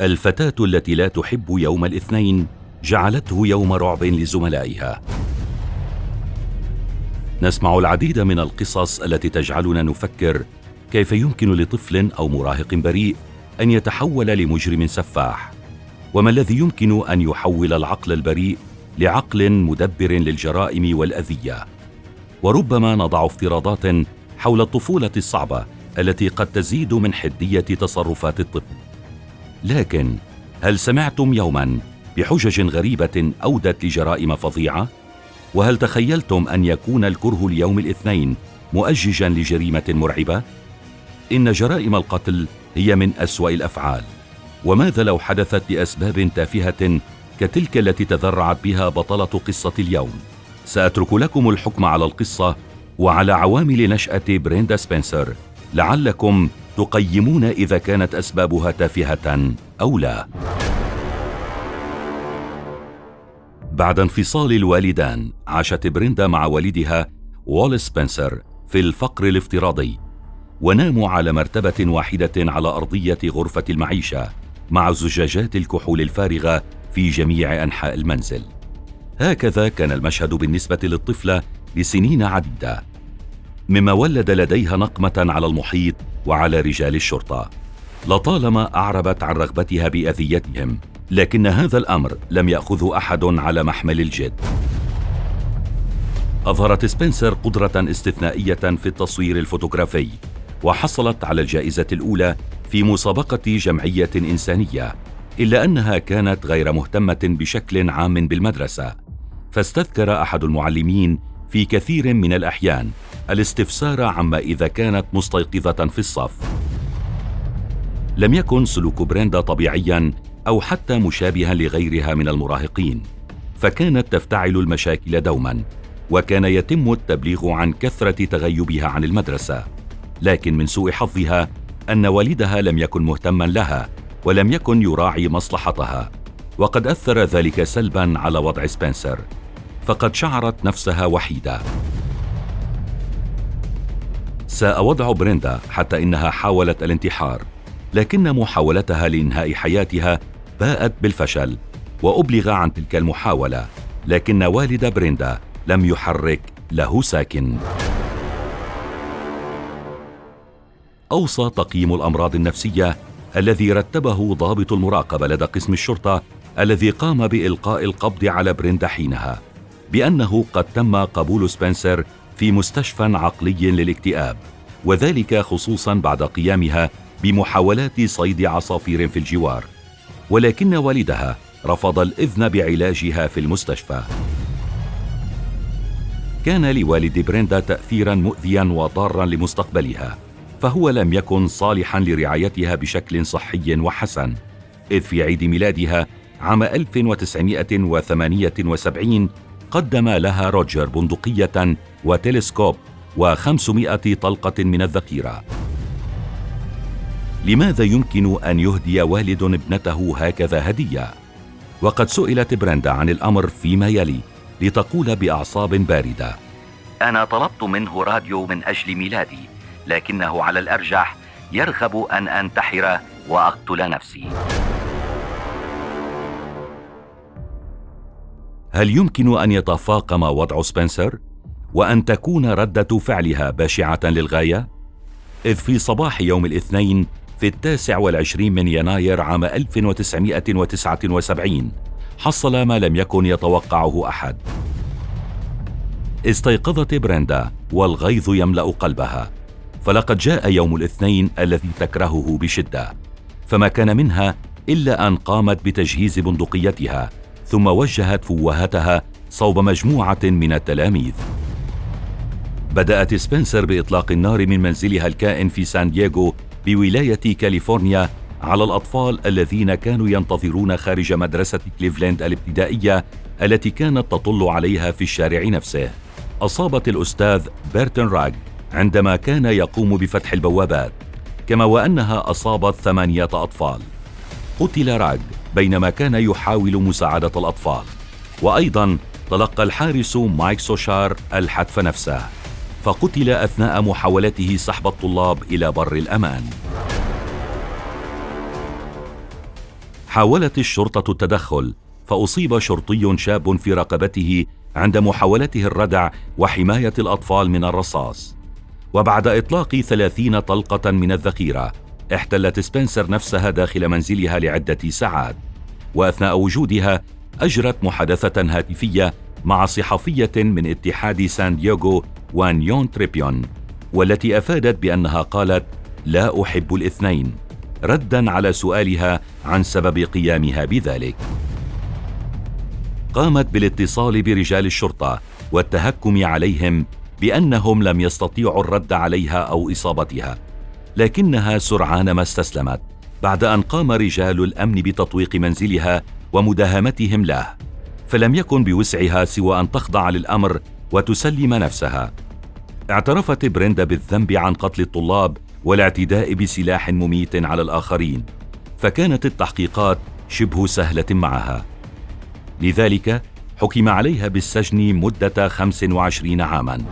الفتاة التي لا تحب يوم الاثنين جعلته يوم رعب لزملائها. نسمع العديد من القصص التي تجعلنا نفكر كيف يمكن لطفل أو مراهق بريء أن يتحول لمجرم سفاح. وما الذي يمكن أن يحول العقل البريء لعقل مدبر للجرائم والأذية؟ وربما نضع افتراضات حول الطفولة الصعبة التي قد تزيد من حدية تصرفات الطفل. لكن هل سمعتم يوما بحجج غريبة أودت لجرائم فظيعة؟ وهل تخيلتم أن يكون الكره ليوم الاثنين مؤججا لجريمة مرعبة؟ إن جرائم القتل هي من أسوأ الأفعال. وماذا لو حدثت لاسباب تافهة كتلك التي تذرعت بها بطلة قصة اليوم؟ سأترك لكم الحكم على القصة وعلى عوامل نشأة بريندا سبنسر. لعلكم تقيمون إذا كانت أسبابها تافهة أو لا. بعد انفصال الوالدان عاشت بريندا مع والدها وول سبنسر في الفقر الافتراضي وناموا على مرتبة واحدة على أرضية غرفة المعيشة مع زجاجات الكحول الفارغة في جميع أنحاء المنزل. هكذا كان المشهد بالنسبة للطفلة لسنين عديدة. مما ولد لديها نقمة على المحيط وعلى رجال الشرطة. لطالما أعربت عن رغبتها بأذيتهم لكن هذا الأمر لم ياخذه أحد على محمل الجد. أظهرت سبنسر قدرة استثنائية في التصوير الفوتوغرافي وحصلت على الجائزة الأولى في مسابقة جمعية إنسانية إلا أنها كانت غير مهتمة بشكل عام بالمدرسة. فاستذكر أحد المعلمين في كثير من الأحيان الاستفسار عما إذا كانت مستيقظة في الصف. لم يكن سلوك بريندا طبيعيا أو حتى مشابها لغيرها من المراهقين فكانت تفتعل المشاكل دوما وكان يتم التبليغ عن كثرة تغيبها عن المدرسة. لكن من سوء حظها أن والدها لم يكن مهتما لها ولم يكن يراعي مصلحتها وقد أثر ذلك سلبا على وضع سبنسر. فقد شعرت نفسها وحيدة. ساء وضع بريندا حتى إنها حاولت الانتحار لكن محاولتها لإنهاء حياتها باءت بالفشل وأبلغ عن تلك المحاولة لكن والد بريندا لم يحرك له ساكن. أوصى تقييم الأمراض النفسية الذي رتبه ضابط المراقبة لدى قسم الشرطة الذي قام بإلقاء القبض على بريندا حينها. بأنه قد تم قبول سبنسر في مستشفى عقلي للاكتئاب وذلك خصوصا بعد قيامها بمحاولات صيد عصافير في الجوار. ولكن والدها رفض الإذن بعلاجها في المستشفى. كان لوالد بريندا تاثيرا مؤذيا وضارا لمستقبلها فهو لم يكن صالحا لرعايتها بشكل صحي وحسن إذ في عيد ميلادها عام 1978 قدم لها روجر بندقية وتلسكوب و500 طلقة من الذخيرة. لماذا يمكن أن يهدي والد ابنته هكذا هدية؟ وقد سئلت برندا عن الأمر فيما يلي لتقول بأعصاب باردة. أنا طلبت منه راديو من أجل ميلادي لكنه على الأرجح يرغب أن أنتحر وأقتل نفسي. هل يمكن أن يتفاقم وضع سبنسر؟ وأن تكون ردة فعلها بشعة للغاية؟ إذ في صباح يوم الاثنين في التاسع والعشرين من يناير عام 1979 حصل ما لم يكن يتوقعه أحد. استيقظت بريندا والغيظ يملأ قلبها. فلقد جاء يوم الاثنين الذي تكرهه بشدة. فما كان منها إلا أن قامت بتجهيز بندقيتها ثم وجهت فوهتها صوب مجموعة من التلاميذ. بدأت سبنسر بإطلاق النار من منزلها الكائن في سان دييغو بولاية كاليفورنيا على الأطفال الذين كانوا ينتظرون خارج مدرسة كليفلاند الابتدائية التي كانت تطل عليها في الشارع نفسه. أصابت الأستاذ بيرتن راج عندما كان يقوم بفتح البوابات كما وأنها أصابت ثمانية أطفال. قتل راج بينما كان يحاول مساعدة الأطفال. وأيضا تلقى الحارس مايك سوشار الحتف نفسه فقتل أثناء محاولته سحب الطلاب إلى بر الأمان. حاولت الشرطة التدخل فأصيب شرطي شاب في رقبته عند محاولته الردع وحماية الأطفال من الرصاص. وبعد إطلاق ثلاثين طلقة من الذخيرة احتلت سبنسر نفسها داخل منزلها لعدة ساعات. وأثناء وجودها أجرت محادثة هاتفية مع صحفية من اتحاد سان دييغو وانيون تريبيون والتي أفادت بأنها قالت لا أحب الاثنين ردا على سؤالها عن سبب قيامها بذلك. قامت بالاتصال برجال الشرطة والتهكم عليهم بأنهم لم يستطيعوا الرد عليها أو إصابتها لكنها سرعان ما استسلمت. بعد أن قام رجال الأمن بتطويق منزلها ومداهمتهم له فلم يكن بوسعها سوى أن تخضع للأمر وتسلم نفسها. اعترفت بريندا بالذنب عن قتل الطلاب والاعتداء بسلاح مميت على الآخرين فكانت التحقيقات شبه سهلة معها. لذلك حكم عليها بالسجن مدة 25 عاما.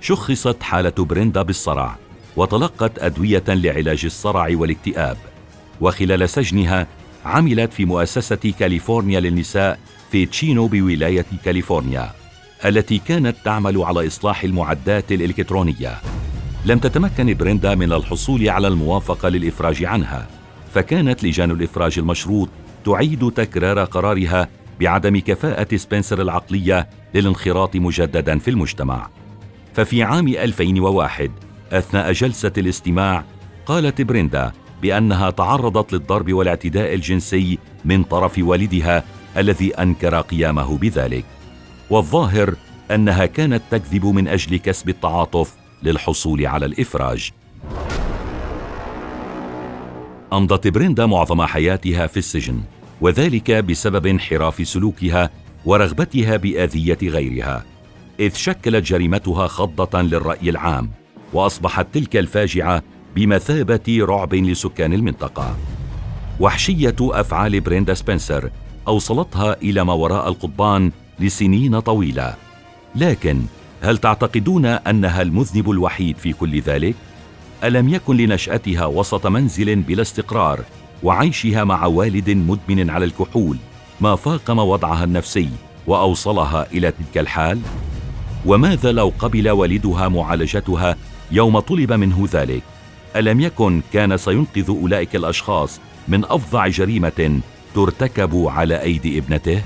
شخصت حالة بريندا بالصرع وتلقت أدوية لعلاج الصرع والاكتئاب. وخلال سجنها عملت في مؤسسة كاليفورنيا للنساء في تشينو بولاية كاليفورنيا التي كانت تعمل على إصلاح المعدات الإلكترونية. لم تتمكن بريندا من الحصول على الموافقة للإفراج عنها فكانت لجان الإفراج المشروط تعيد تكرار قرارها بعدم كفاءة سبنسر العقلية للانخراط مجددا في المجتمع. ففي عام 2001 أثناء جلسة الاستماع قالت بريندا بأنها تعرضت للضرب والاعتداء الجنسي من طرف والدها الذي أنكر قيامه بذلك. والظاهر أنها كانت تكذب من أجل كسب التعاطف للحصول على الإفراج. أمضت بريندا معظم حياتها في السجن وذلك بسبب انحراف سلوكها ورغبتها بأذية غيرها إذ شكلت جريمتها خضة للرأي العام. وأصبحت تلك الفاجعة بمثابة رعب لسكان المنطقة. وحشية أفعال بريندا سبنسر أوصلتها إلى ما وراء القضبان لسنين طويلة. لكن هل تعتقدون أنها المذنب الوحيد في كل ذلك؟ ألم يكن لنشأتها وسط منزل بلا استقرار وعيشها مع والد مدمن على الكحول ما فاقم وضعها النفسي وأوصلها إلى تلك الحال؟ وماذا لو قبل والدها معالجتها يوم طلب منه ذلك. ألم يكن كان سينقذ أولئك الأشخاص من أفظع جريمة ترتكب على أيدي ابنته؟